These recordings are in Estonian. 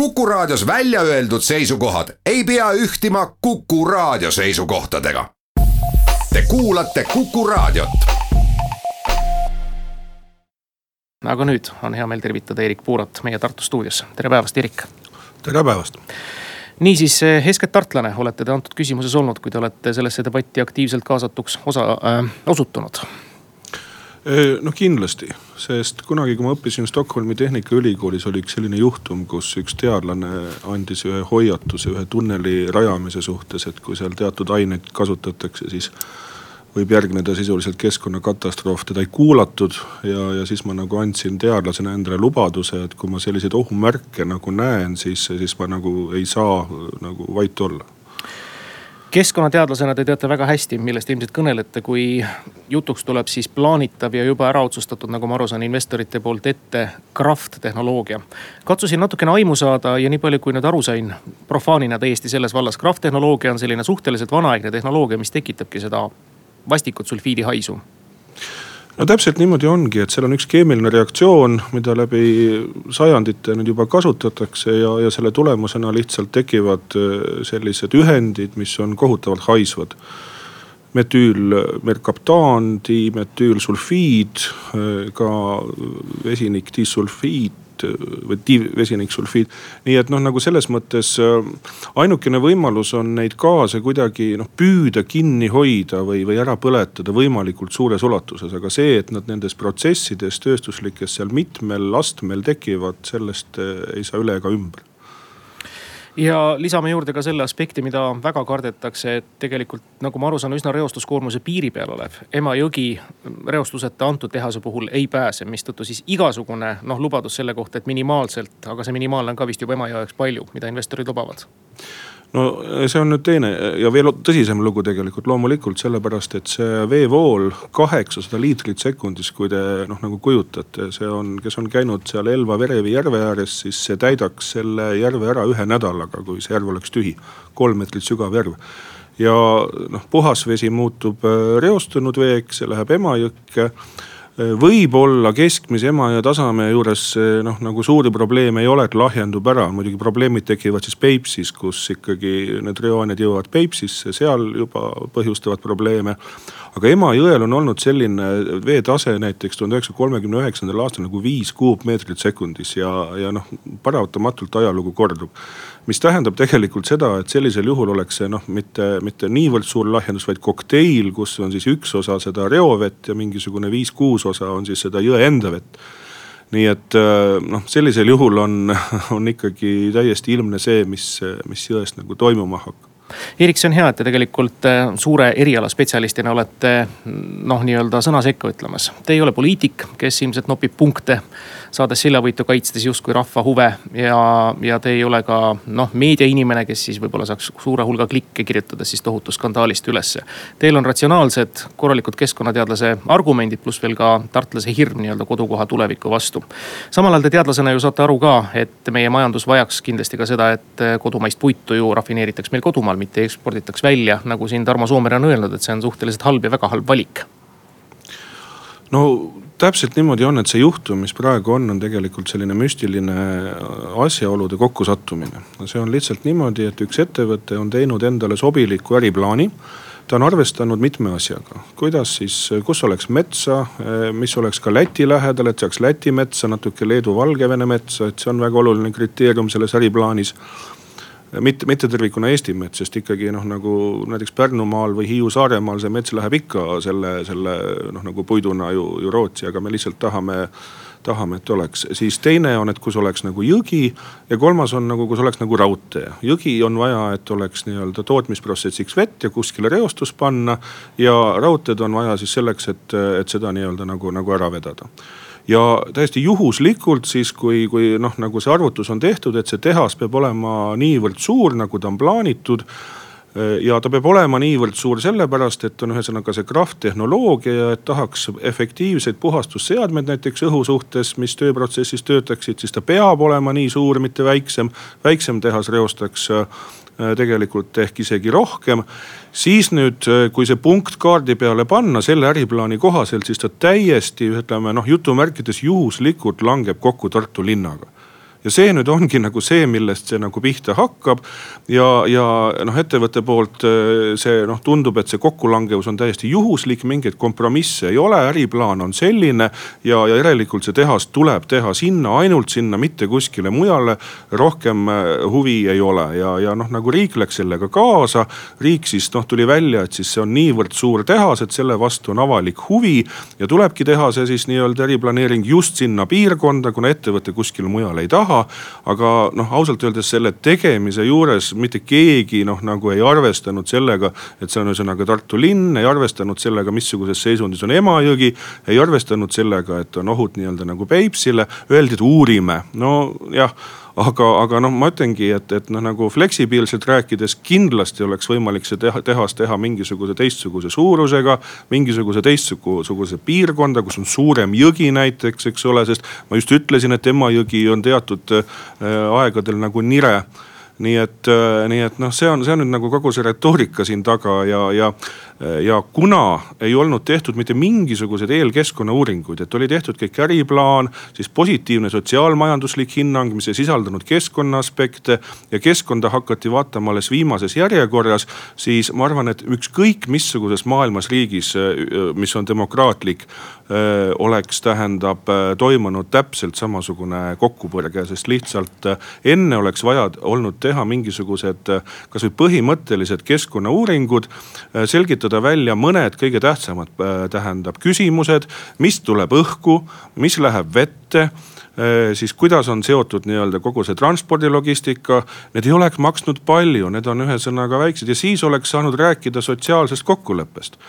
Kuku Raadios välja öeldud seisukohad ei pea ühtima Kuku Raadio seisukohtadega. Te kuulate Kuku Raadiot. aga nüüd on hea meel tervitada Erik Puurat meie Tartu stuudios, tere päevast, Erik. tere päevast. niisiis, eeskätt tartlane olete te antud küsimuses olnud, kui te olete sellesse debatti aktiivselt kaasatuks osa äh, osutunud noh, kindlasti, sest kunagi, kui ma õppisin Stockholmi Tehnikaülikoolis, oli üks selline juhtum, kus üks teadlane andis ühe hoiatuse ühe tunneli rajamise suhtes, et kui seal teatud aineid kasutatakse, siis võib järgneda sisuliselt keskkonnakatastroof, teda ei kuulatud ja, ja siis ma nagu andsin teadlasena endale lubaduse, et kui ma selliseid ohumärke nagu näen, siis, siis ma nagu ei saa nagu vait olla keskkonnateadlasena te teate väga hästi, millest ilmselt kõnelete, kui jutuks tuleb siis plaanitav ja juba ära otsustatud, nagu ma aru saan, investorite poolt ette kraft tehnoloogia. katsusin natukene aimu saada ja nii palju, kui nüüd aru sain, profaanina täiesti selles vallas, kraft tehnoloogia on selline suhteliselt vanaaegne tehnoloogia, mis tekitabki seda vastikut sulfiidihaisu no täpselt niimoodi ongi, et seal on üks keemiline reaktsioon, mida läbi sajandite nüüd juba kasutatakse ja, ja selle tulemusena lihtsalt tekivad äh, sellised ühendid, mis on kohutavalt haisvad. metüülmerkaptaan, dimetüülsulfiid, äh, ka vesinik disulfiid või diivesiniksulfiid. nii et noh, nagu selles mõttes äh, ainukene võimalus on neid gaase kuidagi noh püüda kinni hoida või, või ära põletada võimalikult suures ulatuses. aga see, et nad nendes protsessides tööstuslikes seal mitmel astmel tekivad, sellest äh, ei saa üle ega ümber ja lisame juurde ka selle aspekti, mida väga kardetakse, et tegelikult nagu ma aru saan, üsna reostuskoormuse piiri peal olev Emajõgi reostuseta antud tehase puhul ei pääse, mistõttu siis igasugune noh, lubadus selle kohta, et minimaalselt, aga see minimaalne on ka vist juba Emajõe jaoks palju, mida investorid lubavad no see on nüüd teine ja veel tõsisem lugu tegelikult loomulikult sellepärast, et see veevool kaheksasada liitrit sekundis, kui te noh nagu kujutate, see on, kes on käinud seal Elva-Verevi järve ääres, siis see täidaks selle järve ära ühe nädalaga, kui see järv oleks tühi. kolm meetrit sügav järv ja noh, puhas vesi muutub äh, reostunud veeks, see läheb Emajõkke võib-olla keskmise Emajõe tasemel juures noh, nagu suuri probleeme ei ole, et lahjendub ära. muidugi probleemid tekivad siis Peipsis, kus ikkagi need reoained jõuavad Peipsisse, seal juba põhjustavad probleeme. aga Emajõel on olnud selline veetase näiteks tuhande üheksasaja kolmekümne üheksandal aastal nagu viis kuupmeetrit sekundis ja, ja noh, paratamatult ajalugu kordub mis tähendab tegelikult seda, et sellisel juhul oleks see noh, mitte, mitte niivõrd suur lahjendus, vaid kokteil, kus on siis üks osa seda reovett ja mingisugune viis-kuus osa on siis seda jõe enda vett nii et äh, noh, sellisel juhul on, on ikkagi täiesti ilmne see, mis, mis jõest nagu toimuma hakkab. Erik, see on hea, et te tegelikult äh, suure erialaspetsialistina olete noh, nii-öelda sõna sekka ütlemas. Te ei ole poliitik, kes ilmselt nopib punkte saades seljavõitu kaitstes justkui rahva huve. ja, ja te ei ole ka noh, meediainimene, kes siis võib-olla saaks suure hulga klikke kirjutades siis tohutu skandaalist ülesse. Teil on ratsionaalsed, korralikud keskkonnateadlase argumendid, pluss veel ka tartlase hirm nii-öelda kodukoha tuleviku vastu. samal ajal te teadlasena ju saate aru ka, et meie majandus vajaks kindlasti ka seda, et kodumaist puitu ju rafineeritaks meil kodumaal, mitte eksporditaks välja. nagu siin Tarmo Soomere on öelnud, et see on suhteliselt halb ja väga halb valik no täpselt niimoodi on, et see juhtum, mis praegu on, on tegelikult selline müstiline asjaolude kokkusattumine. see on lihtsalt niimoodi, et üks ettevõte on teinud endale sobiliku äriplaani ta on arvestanud mitme asjaga, kuidas siis, kus oleks metsa, mis oleks ka Läti lähedal, et saaks Läti metsa, natuke Leedu, Valgevene metsa, et see on väga oluline kriteerium selles äriplaanis mitte, mitte tervikuna Eesti mets, sest ikkagi noh, nagu näiteks Pärnumaal või Hiiu-Saaremaal see mets läheb ikka selle, selle noh, nagu puiduna ju, ju Rootsi, aga me lihtsalt tahame tahame, et oleks, siis teine on, et kus oleks nagu jõgi ja kolmas on nagu, kus oleks nagu raudtee. jõgi on vaja, et oleks nii-öelda tootmisprotsessiks vett ja kuskile reostus panna ja raudteed on vaja siis selleks, et, et seda nii-öelda nagu, nagu ära vedada ja täiesti juhuslikult siis, kui, kui noh, nagu see arvutus on tehtud, et see tehas peab olema niivõrd suur, nagu ta on plaanitud ja ta peab olema niivõrd suur sellepärast, et on ühesõnaga see kraft tehnoloogia ja et tahaks efektiivseid puhastusseadmeid näiteks õhu suhtes, mis tööprotsessis töötaksid, siis ta peab olema nii suur, mitte väiksem. väiksem tehas reostaks Äh, tegelikult ehk isegi rohkem. Siis nüüd, äh, kui see punkt kaardi peale panna selle äriplaani kohaselt, siis ta täiesti ütleme noh, jutumärkides juhuslikult langeb kokku Tartu linnaga ja see nüüd ongi nagu see, millest see nagu pihta hakkab. ja, ja noh, ettevõtte poolt see noh, tundub, et see kokkulangevus on täiesti juhuslik, mingeid kompromisse ei ole, äriplaan on selline. ja, ja järelikult see tehas tuleb teha sinna, ainult sinna, mitte kuskile mujale. rohkem huvi ei ole ja, ja noh, nagu riik läks sellega kaasa. riik siis noh, tuli välja, et siis see on niivõrd suur tehas, et selle vastu on avalik huvi. ja tulebki teha see siis nii-öelda eriplaneering just sinna piirkonda, kuna ettevõte kuskil mujal ei taha. Aga noh, ausalt öeldes selle tegemise juures mitte keegi noh, nagu ei arvestanud sellega, et see on ühesõnaga Tartu linn, ei arvestanud sellega, missuguses seisundis on Emajõgi. ei arvestanud sellega, et on ohud nii-öelda nagu Peipsile, öeldi, et uurime, nojah aga, aga noh, ma ütlengi, et, et noh, nagu fleksibiilselt rääkides kindlasti oleks võimalik see teha, tehas teha mingisuguse teistsuguse suurusega. mingisuguse teistsuguse piirkonda, kus on suurem jõgi näiteks, eks ole, sest ma just ütlesin, et Emajõgi on teatud äh, aegadel nagu nire nii et, äh, nii et noh, see on, see on nüüd nagu kogu see retoorika siin taga ja, ja, ja kuna ei olnud tehtud mitte mingisuguseid eelkeskkonnauuringuid, et oli tehtud kõik äriplaan, siis positiivne sotsiaalmajanduslik hinnang, mis ei sisaldanud keskkonna aspekte. ja keskkonda hakati vaatama alles viimases järjekorras, siis ma arvan, et ükskõik missuguses maailmas riigis, mis on demokraatlik oleks, tähendab toimunud täpselt samasugune kokkupõrge, sest lihtsalt enne oleks vaja olnud teha mingisugused kasvõi põhimõttelised keskkonnauuringud. selgitada välja mõned kõige tähtsamad, tähendab küsimused, mis tuleb õhku, mis läheb vette siis kuidas on seotud nii-öelda kogu see transpordilogistika. Need ei oleks maksnud palju, need on ühesõnaga väiksed ja siis oleks saanud rääkida sotsiaalsest kokkuleppest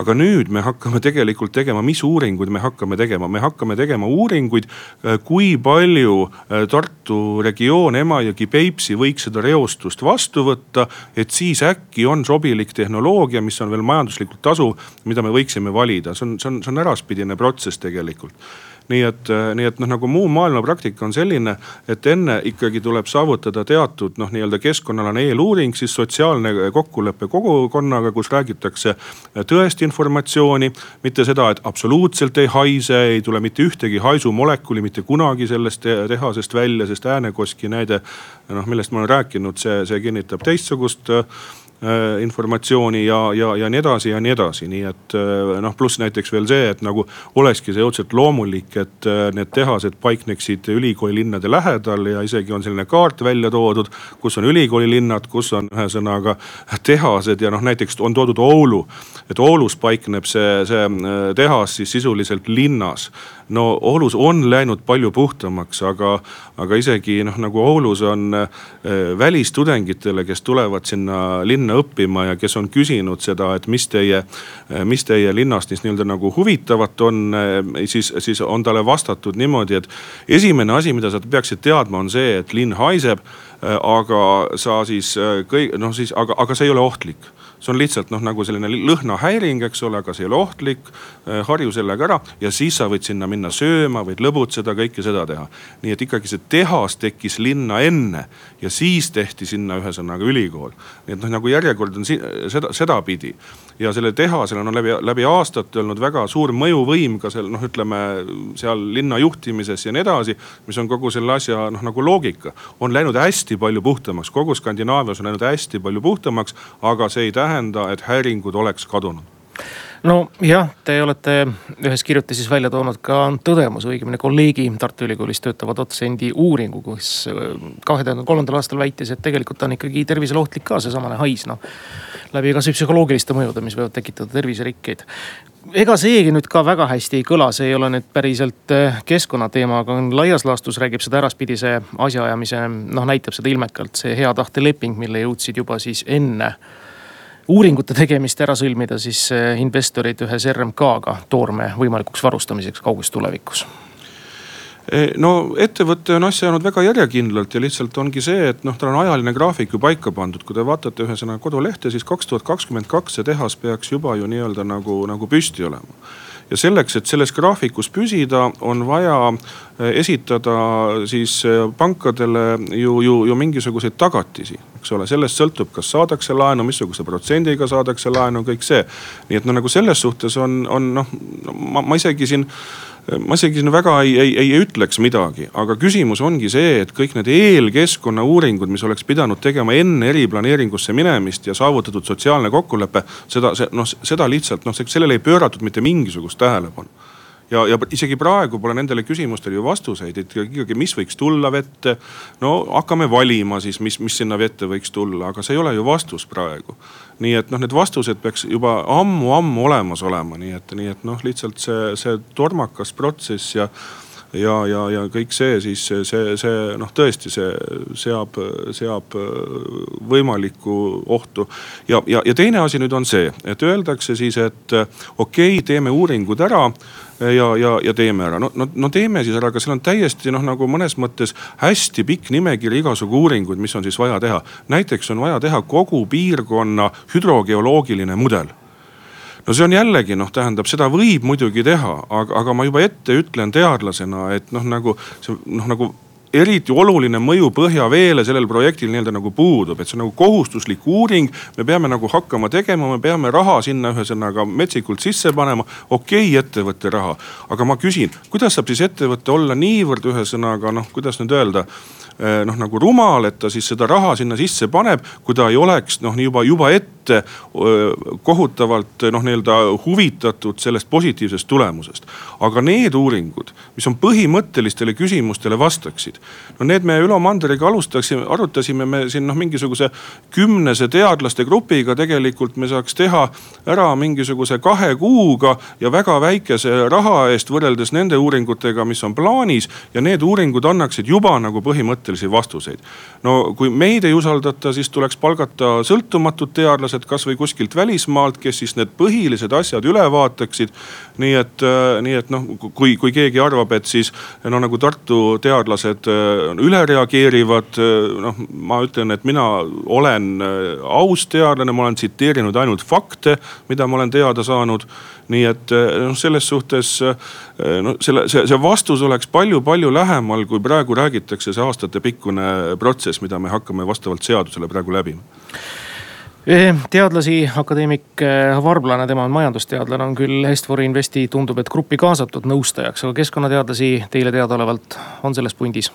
aga nüüd me hakkame tegelikult tegema, mis uuringuid me hakkame tegema, me hakkame tegema uuringuid, äh, kui palju äh, Tartu regioon, Emajõgi, Peipsi võiks seda reostust vastu võtta. et siis äkki on sobilik tehnoloogia, mis on veel majanduslikult tasuv, mida me võiksime valida, see on, see on, see on äraspidine protsess tegelikult nii et, äh, nii et noh, nagu muu maailma praktika on selline, et enne ikkagi tuleb saavutada teatud noh, nii-öelda keskkonnaalane eeluuring, siis sotsiaalne kokkulepe kogukonnaga, kus räägitakse tõest informatsiooni. mitte seda, et absoluutselt ei haise, ei tule mitte ühtegi haisumolekuli mitte kunagi sellest tehasest välja, sest äänekoski näide noh, millest ma olen rääkinud, see, see kinnitab teistsugust informatsiooni ja, ja, ja nii edasi ja nii edasi, nii et äh, noh, pluss näiteks veel see, et nagu olekski see õudselt loomulik, et äh, need tehased paikneksid ülikooli linnade lähedal ja isegi on selline kaart välja toodud. kus on ülikooli linnad, kus on ühesõnaga tehased ja noh, näiteks on toodud Oulu. et Oulus paikneb see, see tehas siis sisuliselt linnas no Oulus on läinud palju puhtamaks, aga, aga isegi noh, nagu Oulus on äh, välistudengitele, kes tulevad sinna linna õppima ja kes on küsinud seda, et mis teie, äh, mis teie linnast siis nii-öelda nagu huvitavat on, äh, siis, siis on talle vastatud niimoodi, et esimene asi, mida sa peaksid teadma, on see, et linn haiseb aga sa siis kõik noh, siis aga, aga see ei ole ohtlik see on lihtsalt noh, nagu selline lõhnahäiring, eks ole, aga see ei ole ohtlik. Äh, harju sellega ära ja siis sa võid sinna minna sööma, võid lõbutseda, kõike seda teha. nii et ikkagi see tehas tekkis linna enne ja siis tehti sinna ühesõnaga ülikool. nii et noh, nagu järjekord on seda, sedapidi ja selle tehasel on läbi, läbi aastate olnud väga suur mõjuvõim ka seal noh, ütleme seal linna juhtimises ja nii edasi. mis on kogu selle asja noh, nagu loogika, on läinud hästi palju puhtamaks, kogu Skandinaavias on läinud hästi palju puhtamaks, aga see ei tähenda, et häiringud oleks kadunud nojah, te olete ühes kirjutises välja toonud ka tõdemuse, õigemini kolleegi Tartu Ülikoolis töötava dotsendi uuringu, kus äh, kahe tuhande kolmandal aastal väitis, et tegelikult on ikkagi tervisele ohtlik ka seesamane hais, noh. Läbi kasvõi psühholoogiliste mõjude, mis võivad tekitada terviserikkeid. Ega seegi nüüd ka väga hästi ei kõla, see ei ole nüüd päriselt äh, keskkonnateema, aga laias laastus räägib seda äraspidise asjaajamise, noh näitab seda ilmekalt see hea tahte leping, mille jõudsid juba siis enne uuringute tegemist ära sõlmida siis eh, investorid ühes RMK-ga toorme võimalikuks varustamiseks kauges tulevikus no ettevõte on asja ajanud väga järjekindlalt ja lihtsalt ongi see, et noh, tal on ajaline graafik ju paika pandud, kui te vaatate ühesõnaga kodulehte, siis kaks tuhat kakskümmend kaks see tehas peaks juba ju nii-öelda nagu, nagu püsti olema. Ja selleks, et selles graafikus püsida, on vaja eh, esitada siis eh, pankadele ju, ju, ju mingisuguseid tagatisi, eks ole, sellest sõltub, kas saadakse laenu, missuguse protsendiga saadakse laenu, kõik see. nii et no nagu selles suhtes on, on noh, ma, ma isegi siin ma isegi siin väga ei, ei, ei ütleks midagi, aga küsimus ongi see, et kõik need eelkeskkonna uuringud, mis oleks pidanud tegema enne eriplaneeringusse minemist ja saavutatud sotsiaalne kokkulepe. seda, see noh, seda lihtsalt noh, sellele ei pööratud mitte mingisugust tähelepanu ja, ja isegi praegu pole nendele küsimustele ju vastuseid, et ikkagi, mis võiks tulla vette. no hakkame valima siis, mis, mis sinna vette võiks tulla, aga see ei ole ju vastus praegu. Nii et noh, need vastused peaks juba ammu-ammu olemas olema, nii et, nii et noh, lihtsalt see, see tormakas protsess ja ja, ja, ja kõik see siis see, see noh, tõesti see seab, seab võimalikku ohtu. ja, ja, ja teine asi nüüd on see, et öeldakse siis, et okei okay,, teeme uuringud ära ja, ja, ja teeme ära. no, no, no teeme siis ära, aga seal on täiesti noh, nagu mõnes mõttes hästi pikk nimekiri igasugu uuringuid, mis on siis vaja teha. näiteks on vaja teha kogu piirkonna hüdrogeoloogiline mudel no see on jällegi noh, tähendab seda võib muidugi teha, aga, aga ma juba ette ütlen teadlasena, et noh, nagu see noh, nagu eriti oluline mõju põhjaveele sellel projektil nii-öelda nagu puudub, et see on nagu kohustuslik uuring. me peame nagu hakkama tegema, me peame raha sinna ühesõnaga metsikult sisse panema. okei okay,, ettevõtte raha, aga ma küsin, kuidas saab siis ettevõte olla niivõrd ühesõnaga noh, kuidas nüüd öelda eh, noh, nagu rumal, et ta siis seda raha sinna sisse paneb, kui ta ei oleks noh, juba, juba ette kohutavalt noh, nii-öelda huvitatud sellest positiivsest tulemusest. aga need uuringud, mis on põhimõttelistele küsimustele vastaksid, no need me Ülo Manderiga alustaksime, arutasime me siin noh, mingisuguse kümnese teadlaste grupiga tegelikult me saaks teha ära mingisuguse kahe kuuga ja väga väikese raha eest võrreldes nende uuringutega, mis on plaanis. ja need uuringud annaksid juba nagu põhimõttelisi vastuseid. no kui meid ei usaldata, siis tuleks palgata sõltumatud teadlased, kasvõi kuskilt välismaalt, kes siis need põhilised asjad üle vaataksid. nii et, nii et noh, kui, kui keegi arvab, et siis no nagu Tartu teadlased üle reageerivad. noh, ma ütlen, et mina olen äh, aus teadlane, ma olen tsiteerinud ainult fakte, mida ma olen teada saanud. nii et äh, noh, selles suhtes äh, no selle, see, see vastus oleks palju-palju lähemal, kui praegu räägitakse, see aastatepikkune protsess, mida me hakkame vastavalt seadusele praegu läbima teadlasi, akadeemik Varblane, tema on majandusteadlane, on küll Est-For Investi, tundub, et gruppi kaasatud nõustajaks, aga keskkonnateadlasi teile teadaolevalt on selles pundis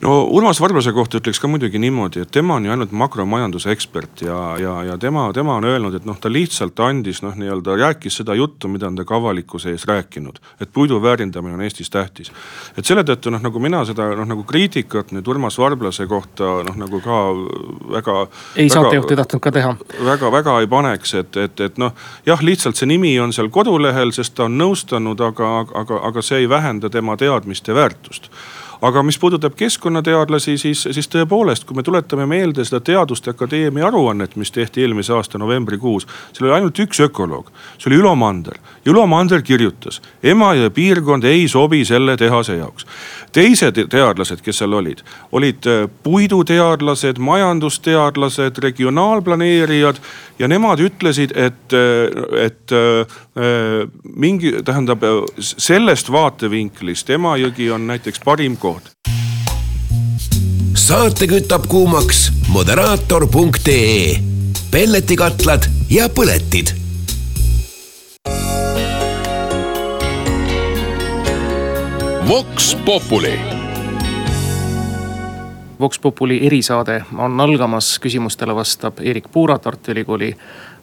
no Urmas Varblase kohta ütleks ka muidugi niimoodi, et tema on ju ainult makromajanduse ekspert ja, ja, ja tema, tema on öelnud, et noh, ta lihtsalt andis noh, nii-öelda rääkis seda juttu, mida on ta ka avalikkuse ees rääkinud. et puidu väärindamine on Eestis tähtis. et selle tõttu noh, nagu mina seda noh, nagu kriitikat nüüd Urmas Varblase kohta noh, nagu ka väga. ei saatejuht ei tahtnud ka teha. väga-väga ei paneks, et, et, et noh, jah, lihtsalt see nimi on seal kodulehel, sest ta on nõustanud, aga, aga, aga see ei vähenda tema teadmiste väärtust aga mis puudutab keskkonnateadlasi, siis, siis tõepoolest, kui me tuletame meelde seda Teaduste Akadeemia aruannet, mis tehti eelmise aasta novembrikuus. seal oli ainult üks ökoloog, see oli Ülo Mander. Ülo Mander kirjutas, Emajõe piirkond ei sobi selle tehase jaoks. teised teadlased, kes seal olid, olid äh, puiduteadlased, majandusteadlased, regionaalplaneerijad ja nemad ütlesid, et, äh, et äh, mingi, tähendab sellest vaatevinklist Emajõgi on näiteks parim koht saate kütab kuumaks moderaator.ee pelletikatlad ja põletid. Vox Populi. Vox Populi erisaade on algamas, küsimustele vastab Eerik Puura, Tartu Ülikooli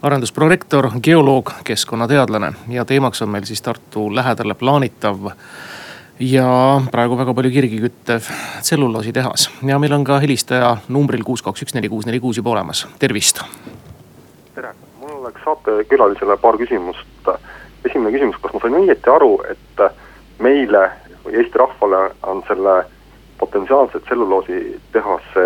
arendusprorektor, geoloog, keskkonnateadlane ja teemaks on meil siis Tartu lähedale plaanitav ja praegu väga palju kirgi küttev tselluloositehas ja meil on ka helistaja numbril kuus, kaks, üks, neli, kuus, neli, kuus juba olemas, tervist. tere, mul oleks saatekülalisele paar küsimust. esimene küsimus, kas ma sain õieti aru, et meile või Eesti rahvale on selle potentsiaalse tselluloositehase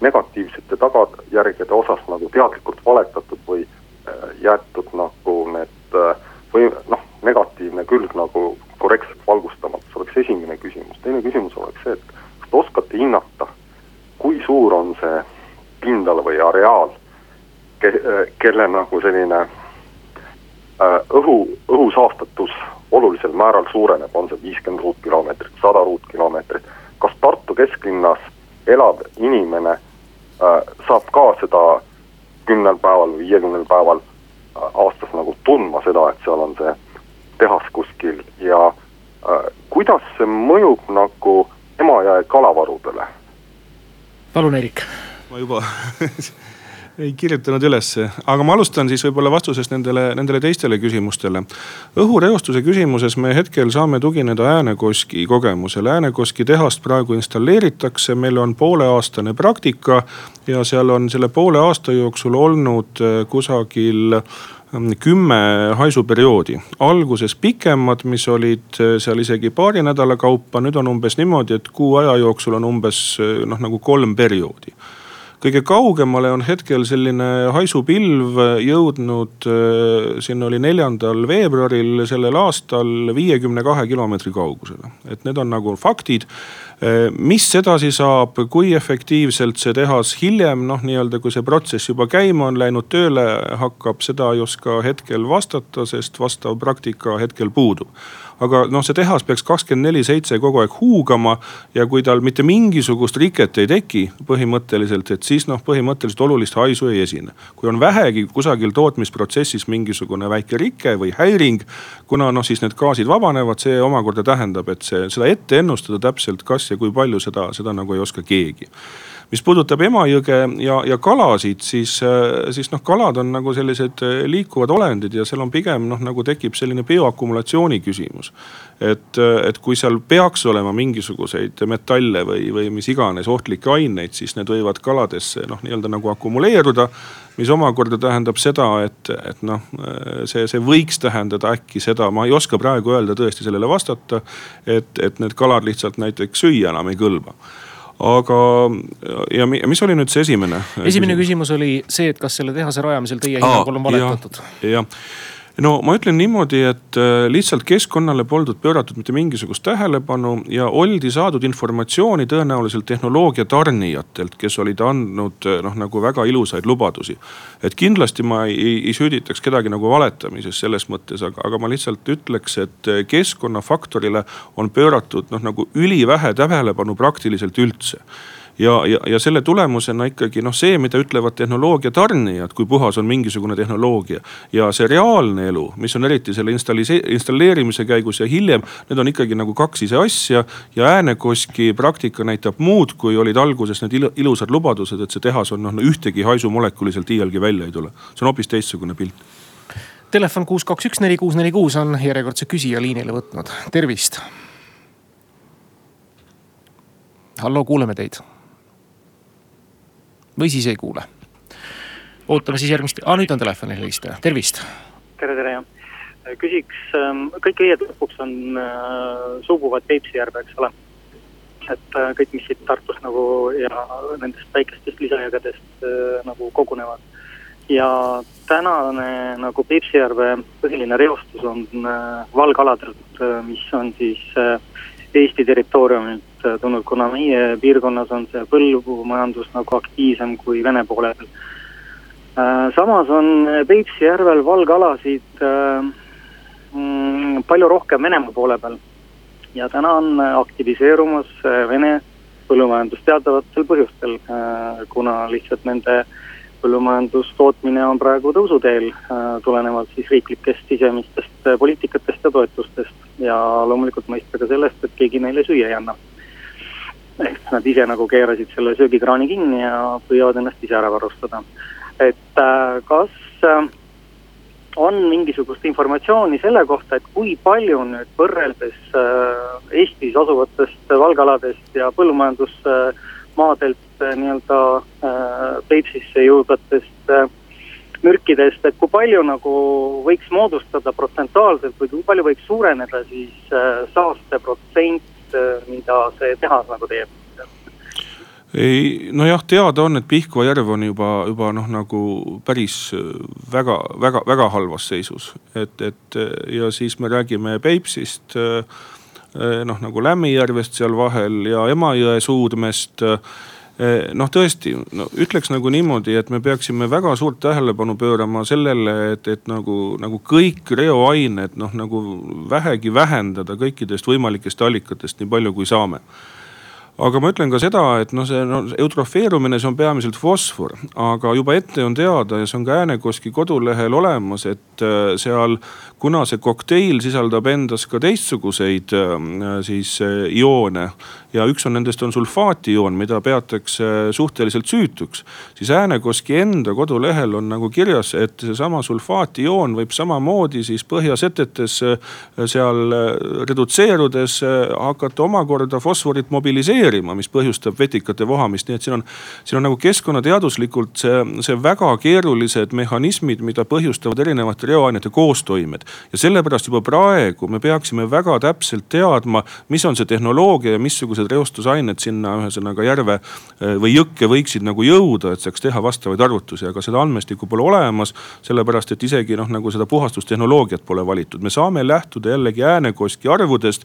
negatiivsete tagajärgede osas nagu teadlikult valetatud või äh, jäetud nagu need äh, või noh, negatiivne külg nagu korrektselt valgustamata, see oleks esimene küsimus. teine küsimus oleks see, et kas te oskate hinnata, kui suur on see pindala või areaal, ke-, kelle nagu selline äh, õhu, õhusaastatus olulisel määral suureneb, on see viiskümmend ruutkilomeetrit, sada ruutkilomeetrit. kas Tartu kesklinnas elav inimene äh, saab ka seda kümnel päeval või viiekümnel päeval äh, aastas nagu tundma seda, et seal on see tehas kuskil ja kuidas see mõjub nagu Emajõe kalavarudele? palun, Eerik. ma juba ei kirjutanud ülesse, aga ma alustan siis võib-olla vastusest nendele, nendele teistele küsimustele. õhureostuse küsimuses me hetkel saame tugineda Äänekoski kogemusele. Äänekoski tehast praegu installeeritakse, meil on pooleaastane praktika ja seal on selle poole aasta jooksul olnud äh, kusagil mm, kümme haisuperioodi. alguses pikemad, mis olid äh, seal isegi paari nädala kaupa, nüüd on umbes niimoodi, et kuu aja jooksul on umbes äh, noh, nagu kolm perioodi kõige kaugemale on hetkel selline haisupilv jõudnud, äh, siin oli neljandal veebruaril sellel aastal viiekümne kahe kilomeetri kaugusele. et need on nagu faktid. Äh, mis edasi saab, kui efektiivselt see tehas hiljem noh, nii-öelda kui see protsess juba käima on läinud, tööle hakkab, seda ei oska hetkel vastata, sest vastav praktika hetkel puudub aga noh, see tehas peaks kakskümmend neli seitse kogu aeg huugama. ja kui tal mitte mingisugust riket ei teki põhimõtteliselt, et siis noh, põhimõtteliselt olulist haisu ei esine. kui on vähegi kusagil tootmisprotsessis mingisugune väike rike või häiring, kuna noh, siis need gaasid vabanevad, see omakorda tähendab, et see, seda ette ennustada täpselt, kas ja kui palju seda, seda nagu ei oska keegi mis puudutab Emajõge ja, ja kalasid, siis, äh, siis noh, kalad on nagu sellised äh, liikuvad olendid ja seal on pigem noh, nagu tekib selline bioakumulatsiooni küsimus. et, äh, et kui seal peaks olema mingisuguseid metalle või, või mis iganes ohtlikke aineid, siis need võivad kaladesse noh, nii-öelda nagu akumuleeruda mis omakorda tähendab seda, et, et noh, see, see võiks tähendada äkki seda, ma ei oska praegu öelda tõesti sellele vastata. et, et need kalad lihtsalt näiteks süüa enam ei kõlba aga, ja mis oli nüüd see esimene? esimene küsimus oli see, et kas selle tehase rajamisel teie hinnangul on valetatud? jah no ma ütlen niimoodi, et äh, lihtsalt keskkonnale poldud pööratud mitte mingisugust tähelepanu ja oldi saadud informatsiooni tõenäoliselt tehnoloogia tarnijatelt, kes olid andnud äh, noh, nagu väga ilusaid lubadusi. et kindlasti ma ei, ei süüditaks kedagi nagu valetamises selles mõttes, aga, aga ma lihtsalt ütleks, et äh, keskkonnafaktorile on pööratud noh, nagu ülivähe tähelepanu praktiliselt üldse ja, ja, ja selle tulemusena ikkagi noh, see, mida ütlevad tehnoloogia tarnijad, kui puhas on mingisugune tehnoloogia. ja see reaalne elu, mis on eriti selle installeerimise käigus ja hiljem, need on ikkagi nagu kaks ise asja. ja Äänekoski praktika näitab muud, kui olid alguses need ilusad lubadused, et see tehas on noh ühtegi haisumolekuliselt iialgi välja ei tule. see on hoopis teistsugune pilt telefon kuus, kaks, üks, neli, kuus, neli, kuus on järjekordse küsija liinile võtnud, tervist. hallo, kuuleme teid või siis ei kuule. ootame siis järgmist, aa nüüd on telefonil helistaja, tervist. tere, tere jah. küsiks, ähm, kõik õied lõpuks on äh,, suubuvad Peipsi järve, eks ole. et äh, kõik, mis siit Tartust nagu ja nendest väikestest lisajõgedest äh, nagu kogunevad. ja tänane nagu Peipsi järve põhiline reostus on äh, valgaladelt äh,, mis on siis äh, Eesti territooriumilt tulnud, kuna meie piirkonnas on see põllumajandus nagu aktiivsem kui Vene poole peal. Äh, samas on Peipsi järvel valgalasid äh, mm, palju rohkem Venemaa poole peal. ja täna on aktiviseerumas Vene põllumajandus teatavatel põhjustel, kuna lihtsalt nende põllumajandustootmine on praegu tõusuteel, tulenevalt siis riiklikest sisemistest poliitikatest ja toetustest. ja loomulikult mõista ka sellest, et keegi neile süüa ei anna ehk nad ise nagu keerasid selle söögikraani kinni ja püüavad ennast ise ära varustada. et äh, kas äh, on mingisugust informatsiooni selle kohta, et kui palju nüüd võrreldes äh, Eestis asuvatest valgaladest ja põllumajandusmaadelt nii-öelda Peipsisse jõudvatest mürkidest, et kui palju nagu võiks moodustada protsentuaalselt või kui palju võiks suureneda siis saasteprotsent mida see tehas nagu teeb? ei, nojah, teada on, et Pihkva järv on juba, juba noh, nagu päris äh, väga, väga, väga halvas seisus. et, et äh, ja siis me räägime Peipsist, noh nagu Lämmijärvest seal vahel ja Emajõe suudmest noh, tõesti no, ütleks nagu niimoodi, et me peaksime väga suurt tähelepanu pöörama sellele, et, et nagu, nagu kõik reoained noh, nagu vähegi vähendada kõikidest võimalikest allikatest nii palju kui saame. Aga ma ütlen ka seda, et noh, see no, eutrofeerumine, see on peamiselt fosfor, aga juba ette on teada ja see on ka Äänekoski kodulehel olemas, et äh, seal, kuna see kokteil sisaldab endas ka teistsuguseid äh, siis äh, ioone ja üks on nendest on sulfaatioon, mida peatakse suhteliselt süütuks. siis Äänekoski enda kodulehel on nagu kirjas, et seesama sulfaatioon võib samamoodi siis põhjasetetes seal redutseerudes hakata omakorda fosforit mobiliseerima, mis põhjustab vetikate vohamist, nii et siin on, siin on nagu keskkonnateaduslikult see, see väga keerulised mehhanismid, mida põhjustavad erinevate reoainete koostoimed. Ja sellepärast juba praegu me peaksime väga täpselt teadma, mis on see tehnoloogia ja missugused reostusained sinna ühesõnaga järve eh, või jõkke võiksid nagu jõuda, et saaks teha vastavaid arvutusi, aga seda andmestikku pole olemas. sellepärast, et isegi noh, nagu seda puhastustehnoloogiat pole valitud, me saame lähtuda jällegi äänekoski arvudest.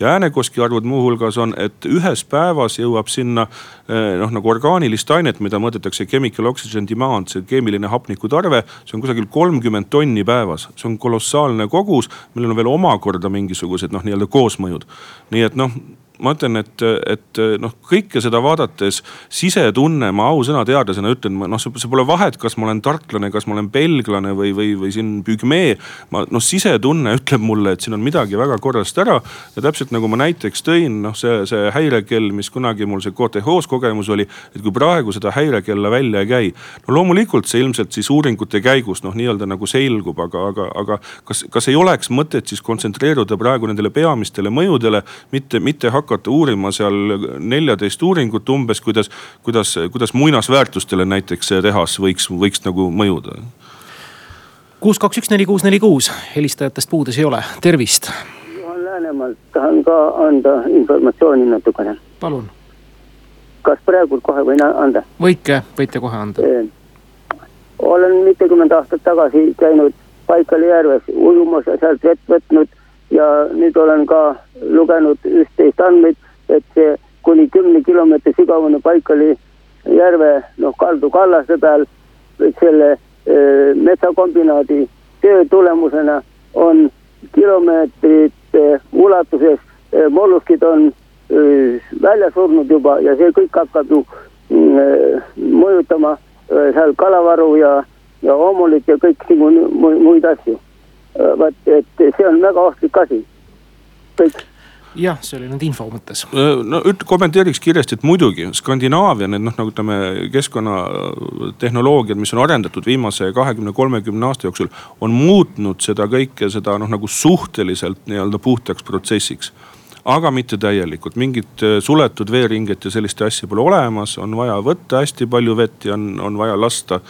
ja äänekoski arvud muuhulgas on, et ühes päevas jõuab sinna eh, noh nagu orgaanilist ainet, mida mõõdetakse chemical oxygen demand, see keemiline hapnikutarve. see on kusagil kolmkümmend tonni päevas, see on kolossaalne kogus, millel on veel omakorda mingisugused noh, nii-öelda koosmõjud. nii et noh ma ütlen, et, et noh, kõike seda vaadates sisetunne, ma ausõna teadlasena ütlen, noh, see pole vahet, kas ma olen tartlane, kas ma olen belglane või, või, või siin pügmee. ma noh, sisetunne ütleb mulle, et siin on midagi väga korrast ära. ja täpselt nagu ma näiteks tõin, noh see, see häirekell, mis kunagi mul see KTH-s kogemus oli. et kui praegu seda häirekella välja ei käi. no loomulikult see ilmselt siis uuringute käigus noh, nii-öelda nagu selgub, aga, aga, aga kas, kas ei oleks mõtet siis kontsentreeruda praegu nendele peamistele mõjudele, mitte, mitte hakata hakata uurima seal neljateist uuringut umbes, kuidas, kuidas, kuidas muinasväärtustele näiteks see tehas võiks, võiks nagu mõjuda. kuus, kaks, üks, neli, kuus, neli, kuus, helistajatest puudusi ei ole, tervist. Juhan Läänemaalt tahan ka anda informatsiooni natukene. palun. kas praegu kohe võin anda? võite, võite kohe anda. olen mitukümmend aastat tagasi käinud Paikali järves ujumas ja sealt vett võtnud ja nüüd olen ka lugenud üht-teist andmeid, et see kuni kümne kilomeetri sügavune Paikali järve noh, kaldu kallaste peal. Selle e, metsakombinaadi töö tulemusena on kilomeetrite ulatuses e, molluskid on e, välja surnud juba ja see kõik hakkab ju mm, mõjutama seal kalavaru ja, ja oomulit ja kõiki muid asju. Vot, et see on väga ohtlik asi, kõik jah, see oli nüüd info mõttes. No üt-, kommenteeriks kiiresti, et muidugi Skandinaavia need noh, nagu ütleme keskkonnatehnoloogiad, mis on arendatud viimase kahekümne, kolmekümne aasta jooksul. on muutnud seda kõike, seda noh nagu suhteliselt nii-öelda puhtaks protsessiks. aga mitte täielikult, mingit suletud veeringet ja sellist asja pole olemas, on vaja võtta hästi palju vett ja on, on vaja lasta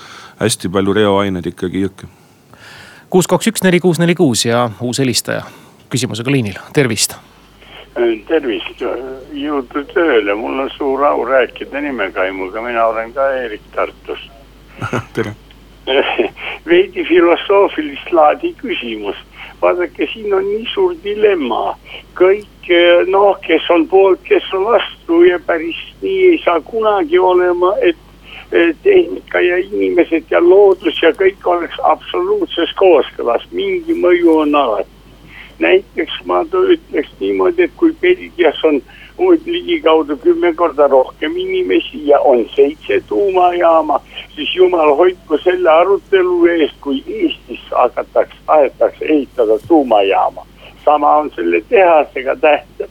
hästi palju reoaineid ikkagi jõkke kuus, kaks, üks, neli, kuus, neli, kuus ja uus helistaja küsimusega liinil, tervist. tervist, jõudu tööle, mul on suur au rääkida nimekaimuga, mina olen ka Eerik Tartust tere! Veidi filosoofilist laadi küsimus. vaadake, siin on nii suur dilemma, kõik noh, kes on poolt, kes on vastu ja päris nii ei saa kunagi olema, et tehnika ja inimesed ja loodus ja kõik oleks absoluutses kooskõlas, mingi mõju on alati. Näiteks ma ütleks niimoodi, et kui Belgias on ligikaudu kümme korda rohkem inimesi ja on seitse tuumajaama, siis jumal hoidku selle arutelu eest, kui Eestis hakatakse, tahetakse ehitada tuumajaama sama on selle tehasega tähtsam.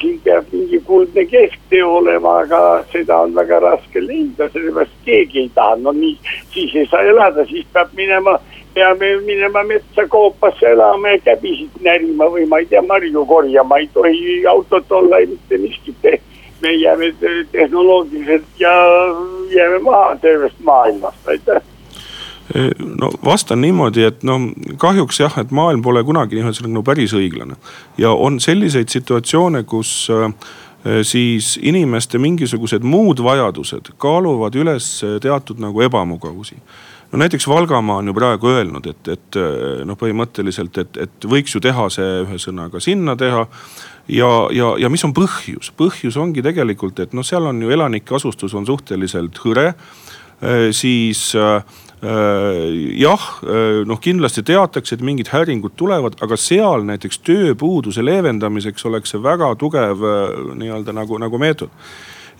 Siin peab mingi kuldne kesktee olema, aga seda on väga raske leida, sellepärast keegi ei taha, no nii, siis ei saa elada, siis peab minema, peame minema metsa koopasse elama ja käbisid närima või ma ei tea, marju korjama, ei tohi autot olla ei mitte miskit. me jääme tehnoloogiliselt ja jääme maha tervest maailmast, aitäh no vastan niimoodi, et no kahjuks jah, et maailm pole kunagi nii-öelda nagu päris õiglane. ja on selliseid situatsioone, kus äh, siis inimeste mingisugused muud vajadused kaaluvad üles teatud nagu ebamugavusi no näiteks Valgamaa on ju praegu öelnud, et, et noh, põhimõtteliselt, et, et võiks ju tehase ühesõnaga sinna teha. ja, ja, ja mis on põhjus, põhjus ongi tegelikult, et noh, seal on ju elanike asustus on suhteliselt hõre. siis äh, jah, noh kindlasti teatakse, et mingid häiringud tulevad, aga seal näiteks tööpuuduse leevendamiseks oleks see väga tugev nii-öelda nagu, nagu meetod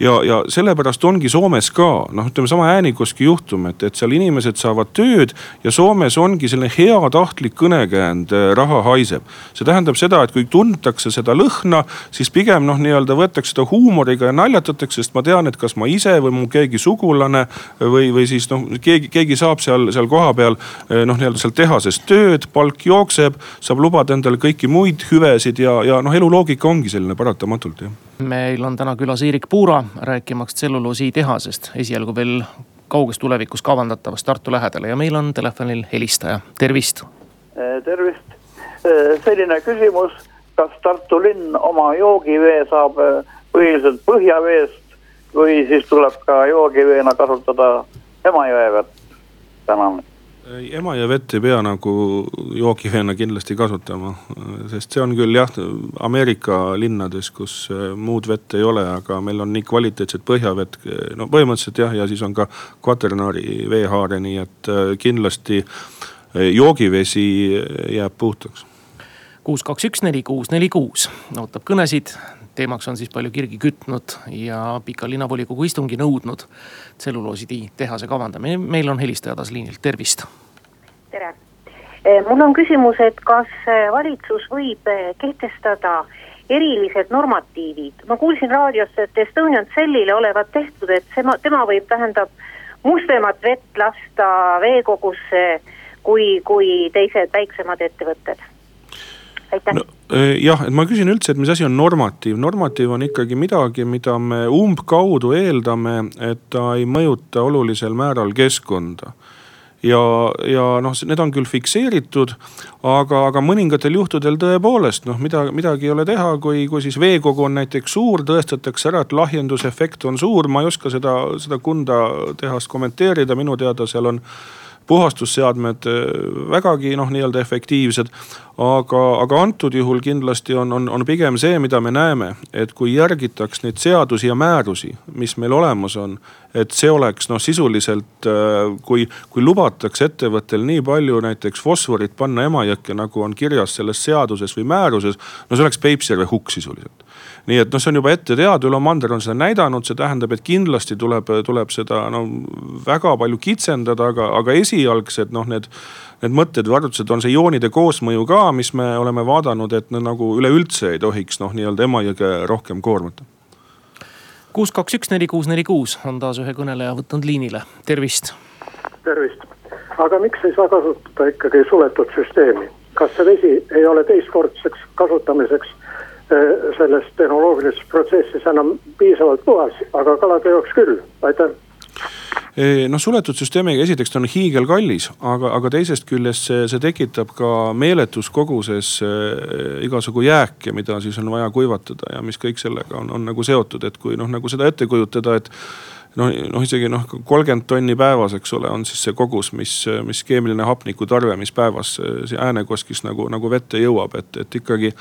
ja, ja sellepärast ongi Soomes ka noh, ütleme sama Äänikoski juhtum, et, et seal inimesed saavad tööd ja Soomes ongi selline heatahtlik kõnekäänd, äh, raha haiseb. see tähendab seda, et kui tuntakse seda lõhna, siis pigem noh, nii-öelda võetakse seda huumoriga ja naljatatakse, sest ma tean, et kas ma ise või mu keegi sugulane või, või siis noh, keegi, keegi saab seal, seal kohapeal äh, noh, nii-öelda seal tehases tööd, palk jookseb, saab lubada endale kõiki muid hüvesid ja, ja noh, elu loogika ongi selline paratamatult jah meil on täna külas Eerik Puura rääkimaks tselluloositehasest, esialgu veel kauges tulevikus kavandatavast Tartu lähedal ja meil on telefonil helistaja, tervist. Eh, tervist, eh, selline küsimus, kas Tartu linn oma joogivee saab eh, põhiliselt põhjaveest või siis tuleb ka joogiveena kasutada Emajõe vett, tänan Emajõe vett ei pea nagu joogiveena kindlasti kasutama, sest see on küll jah, Ameerika linnades, kus äh, muud vett ei ole, aga meil on nii kvaliteetset põhjavett. no põhimõtteliselt jah, ja siis on ka kvaternaari veehaare, nii et äh, kindlasti äh, joogivesi jääb puhtaks. kuus, kaks, üks, neli, kuus, neli, kuus ootab kõnesid teemaks on siis palju kirgi kütnud ja pika linnavolikogu istungi nõudnud tselluloositehase kavandamine. meil on helistaja taas liinil, tervist. tere, e, mul on küsimus, et kas e, valitsus võib e, kehtestada erilised normatiivid, ma kuulsin raadiost, et Estonian Cellile olevat tehtud, et tema, tema võib, tähendab mustemat vett lasta veekogusse kui, kui teised väiksemad ettevõtted aitäh no,. Eh, jah, et ma küsin üldse, et mis asi on normatiiv, normatiiv on ikkagi midagi, mida me umbkaudu eeldame, et ta ei mõjuta olulisel määral keskkonda ja, ja noh, need on küll fikseeritud, aga, aga mõningatel juhtudel tõepoolest noh, mida, midagi ei ole teha, kui, kui siis veekogu on näiteks suur, tõestatakse ära, et lahjendusefekt on suur, ma ei oska seda, seda Kunda tehast kommenteerida, minu teada seal on puhastusseadmed eh, vägagi noh, nii-öelda efektiivsed aga, aga antud juhul kindlasti on, on, on pigem see, mida me näeme, et kui järgitaks neid seadusi ja määrusi, mis meil olemas on. et see oleks noh, sisuliselt äh, kui, kui lubatakse ettevõttel nii palju näiteks fosforit panna Emajõkke, nagu on kirjas selles seaduses või määruses. no see oleks Peipsjärve hukk sisuliselt nii et noh, see on juba ette teada, üle mandri on seda näidanud, see tähendab, et kindlasti tuleb, tuleb seda no väga palju kitsendada, aga, aga esialgsed noh, need need mõtted või arvutused on see ioonide koosmõju ka, mis me oleme vaadanud, et no nagu üleüldse ei tohiks noh, nii-öelda Emajõge rohkem koormata. kuus, kaks, üks, neli, kuus, neli, kuus on taas ühe kõneleja võtnud liinile, tervist. tervist, aga miks ei saa kasutada ikkagi suletud süsteemi, kas see vesi ei ole teistkordseks kasutamiseks selles tehnoloogilises protsessis enam piisavalt puhas, aga kalade jaoks küll, aitäh! Noh, suletud süsteemiga esiteks ta on hiigelkallis, aga, aga teisest küljest see, see tekitab ka meeletus koguses äh, igasugu jääke, mida siis on vaja kuivatada ja mis kõik sellega on, on nagu seotud, et kui noh, nagu seda ette kujutada, et noh, noh isegi noh, kolmkümmend tonni päevas, eks ole, on siis see kogus, mis, mis keemiline hapnikutarve, mis päevas äänekoskis nagu, nagu vette jõuab, et, et ikkagi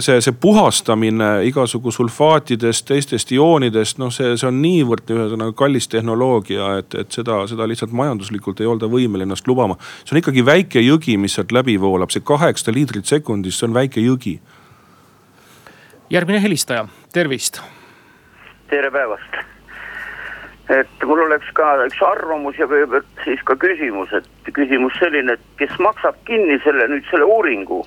see, see puhastamine igasugu sulfaatidest, teistest ioonidest, noh, see, see on niivõrd ühesõnaga kallis tehnoloogia, et, et seda, seda lihtsalt majanduslikult ei olda võimeline ennast lubama. see on ikkagi väike jõgi, mis sealt läbi voolab, see kaheksa liitrit sekundis, see on väike jõgi. järgmine helistaja, tervist. tere päevast et mul oleks ka üks arvamus ja kõigepealt siis ka küsimus, et küsimus selline, et kes maksab kinni selle nüüd selle uuringu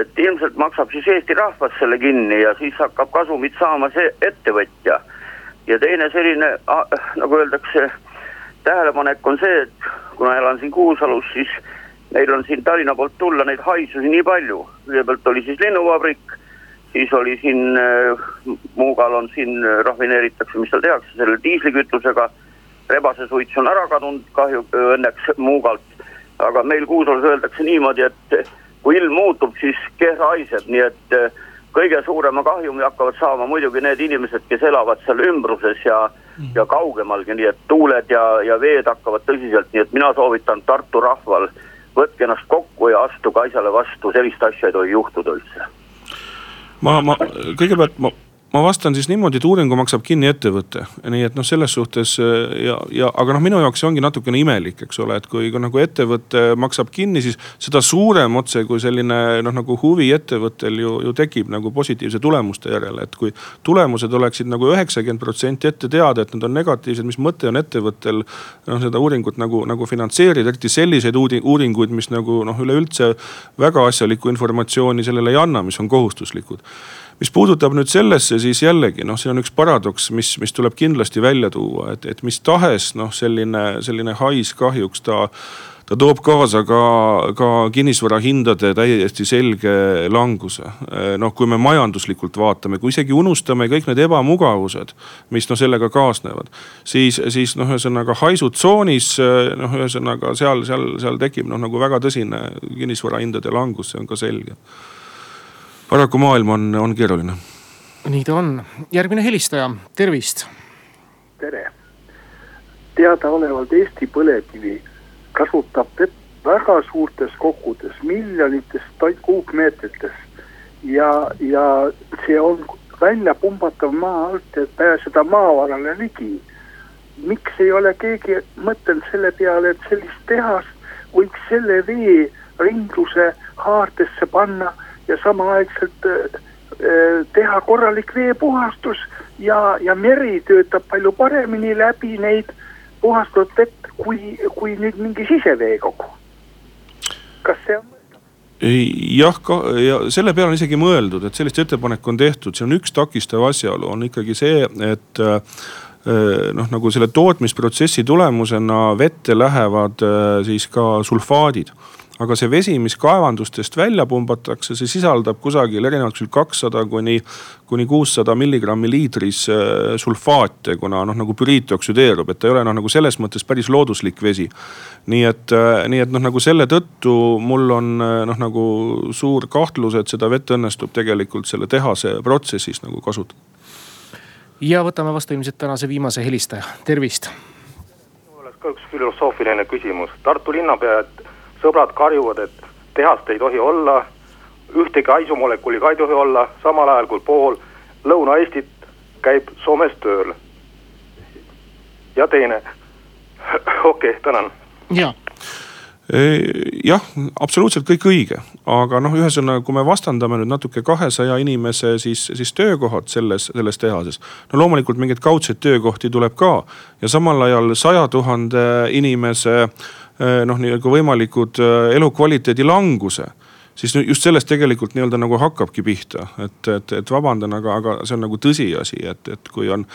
et ilmselt maksab siis Eesti rahvas selle kinni ja siis hakkab kasumit saama see ettevõtja. ja teine selline nagu öeldakse, tähelepanek on see, et kuna elan siin Kuusalus, siis meil on siin Tallinna poolt tulla neid haisusi nii palju. kõigepealt oli siis linnuvabrik, siis oli siin äh, Muugal on siin äh, rafineeritakse, mis seal tehakse selle diislikütusega. rebasesuits on ära kadunud kahju õnneks Muugalt, aga meil Kuusalus öeldakse niimoodi, et kui ilm muutub, siis keha haiseb, nii et eh, kõige suurema kahjumi hakkavad saama muidugi need inimesed, kes elavad seal ümbruses ja mm., ja kaugemalgi, nii et tuuled ja, ja veed hakkavad tõsiselt, nii et mina soovitan Tartu rahval, võtke ennast kokku ja astuge asjale vastu, sellist asja ei tohi juhtuda üldse. ma, ma kõigepealt ma ma vastan siis niimoodi, et uuringu maksab kinni ettevõte, nii et noh, selles suhtes ja, ja aga noh, minu jaoks see ongi natukene imelik, eks ole, et kui, kui nagu ettevõte maksab kinni, siis seda suurem otse kui selline noh, nagu huvi ettevõttel ju, ju tekib nagu positiivse tulemuste järele, et kui tulemused oleksid nagu üheksakümmend protsenti ette teada, et need on negatiivsed, mis mõte on ettevõttel noh, seda uuringut nagu, nagu finantseerida, eriti selliseid uuringuid, mis nagu noh, üleüldse väga asjalikku informatsiooni sellele ei anna, mis on kohustuslikud mis puudutab nüüd sellesse, siis jällegi noh, see on üks paradoks, mis, mis tuleb kindlasti välja tuua, et, et mis tahes noh, selline, selline hais kahjuks ta ta toob kaasa ka, ka kinnisvara hindade täiesti selge languse. noh, kui me majanduslikult vaatame, kui isegi unustame kõik need ebamugavused, mis noh sellega kaasnevad, siis, siis noh, ühesõnaga haisutsoonis noh, ühesõnaga seal, seal, seal tekib noh, nagu väga tõsine kinnisvara hindade langus, see on ka selge paraku maailm on, on keeruline. nii ta on, järgmine helistaja, tervist. tere, teadaolevalt Eesti Põlevkivi kasutab vett väga suurtes kogudes, miljonites kuupmeetrites ja, ja see on välja pumbatav maa alt, et pääseda maavarale ligi. miks ei ole keegi mõtelnud selle peale, et sellist tehast võiks selle vee ringluse haardesse panna ja samaaegselt äh, teha korralik veepuhastus ja, ja meri töötab palju paremini läbi neid puhastatud vett, kui, kui nüüd mingi siseveekogu. kas see on? jah, ka ja selle peale on isegi mõeldud, et sellist ettepanek on tehtud, see on üks takistav asjaolu, on ikkagi see, et äh, noh, nagu selle tootmisprotsessi tulemusena vette lähevad siis ka sulfaadid aga see vesi, mis kaevandustest välja pumbatakse, see sisaldab kusagil erinevalt küll kakssada kuni, kuni kuussada milligrammi liitris äh, sulfaate, kuna noh, nagu püriit oksüdeerub, et ta ei ole noh, nagu selles mõttes päris looduslik vesi. nii et, äh, nii et noh, nagu selle tõttu mul on äh, noh, nagu suur kahtlus, et seda vett õnnestub tegelikult selle tehase protsessis nagu kasutada. ja võtame vastu ilmselt tänase viimase helistaja, tervist. mul oleks ka üks filosoofiline küsimus, Tartu linnapea, et sõbrad karjuvad, et tehast ei tohi olla, ühtegi haisumolekuli ka ei tohi olla, samal ajal kui pool Lõuna-Eestit käib Soomes tööl. ja teine, okei okay,, tänan. ja jah, absoluutselt kõik õige, aga noh, ühesõnaga, kui me vastandame nüüd natuke kahesaja inimese siis, siis töökohad selles, selles tehases. no loomulikult mingeid kaudseid töökohti tuleb ka ja samal ajal saja tuhande inimese Eh, noh, nii-öelda võimalikud eh, elukvaliteedi languse siis just sellest tegelikult nii-öelda nagu hakkabki pihta, et, et, et vabandan, aga, aga see on nagu tõsiasi, et, et kui on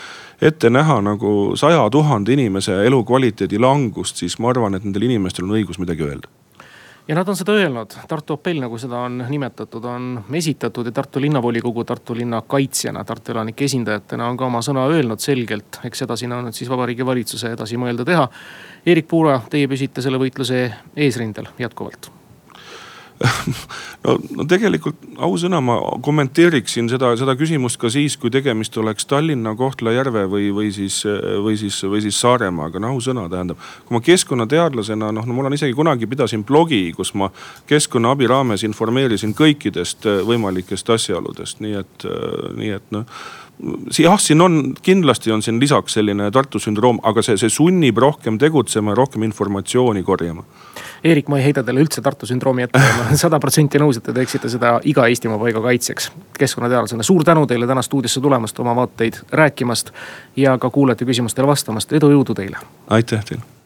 ette näha nagu saja tuhande inimese elukvaliteedi langust, siis ma arvan, et nendel inimestel on õigus midagi öelda ja nad on seda öelnud, Tartu apell, nagu seda on nimetatud, on esitatud ja Tartu linnavolikogu Tartu linna kaitsjana, Tartu elanike esindajatena on ka oma sõna öelnud selgelt. eks edasi on nüüd siis Vabariigi Valitsuse edasi mõelda teha. Eerik Puura, teie püsite selle võitluse eesrindel jätkuvalt no, no tegelikult ausõna, ma kommenteeriksin seda, seda küsimust ka siis, kui tegemist oleks Tallinna, Kohtla-Järve või, või siis, või siis, või siis Saaremaaga, no ausõna tähendab. kui ma keskkonnateadlasena noh no,, mul on isegi kunagi pidasin blogi, kus ma keskkonnaabi raames informeerisin kõikidest võimalikest asjaoludest, nii et, nii et noh jah, siin on, kindlasti on siin lisaks selline Tartu sündroom, aga see, see sunnib rohkem tegutsema ja rohkem informatsiooni korjama. Eerik, ma ei heida teile üldse Tartu sündroomi ette, ma olen sada protsenti nõus, et te teeksite seda iga Eestimaa paiga kaitseks. keskkonnateadlasena, suur tänu teile täna stuudiosse tulemast, oma vaateid rääkimast ja ka kuulajate küsimustele vastamast, edu, jõudu teile. aitäh teile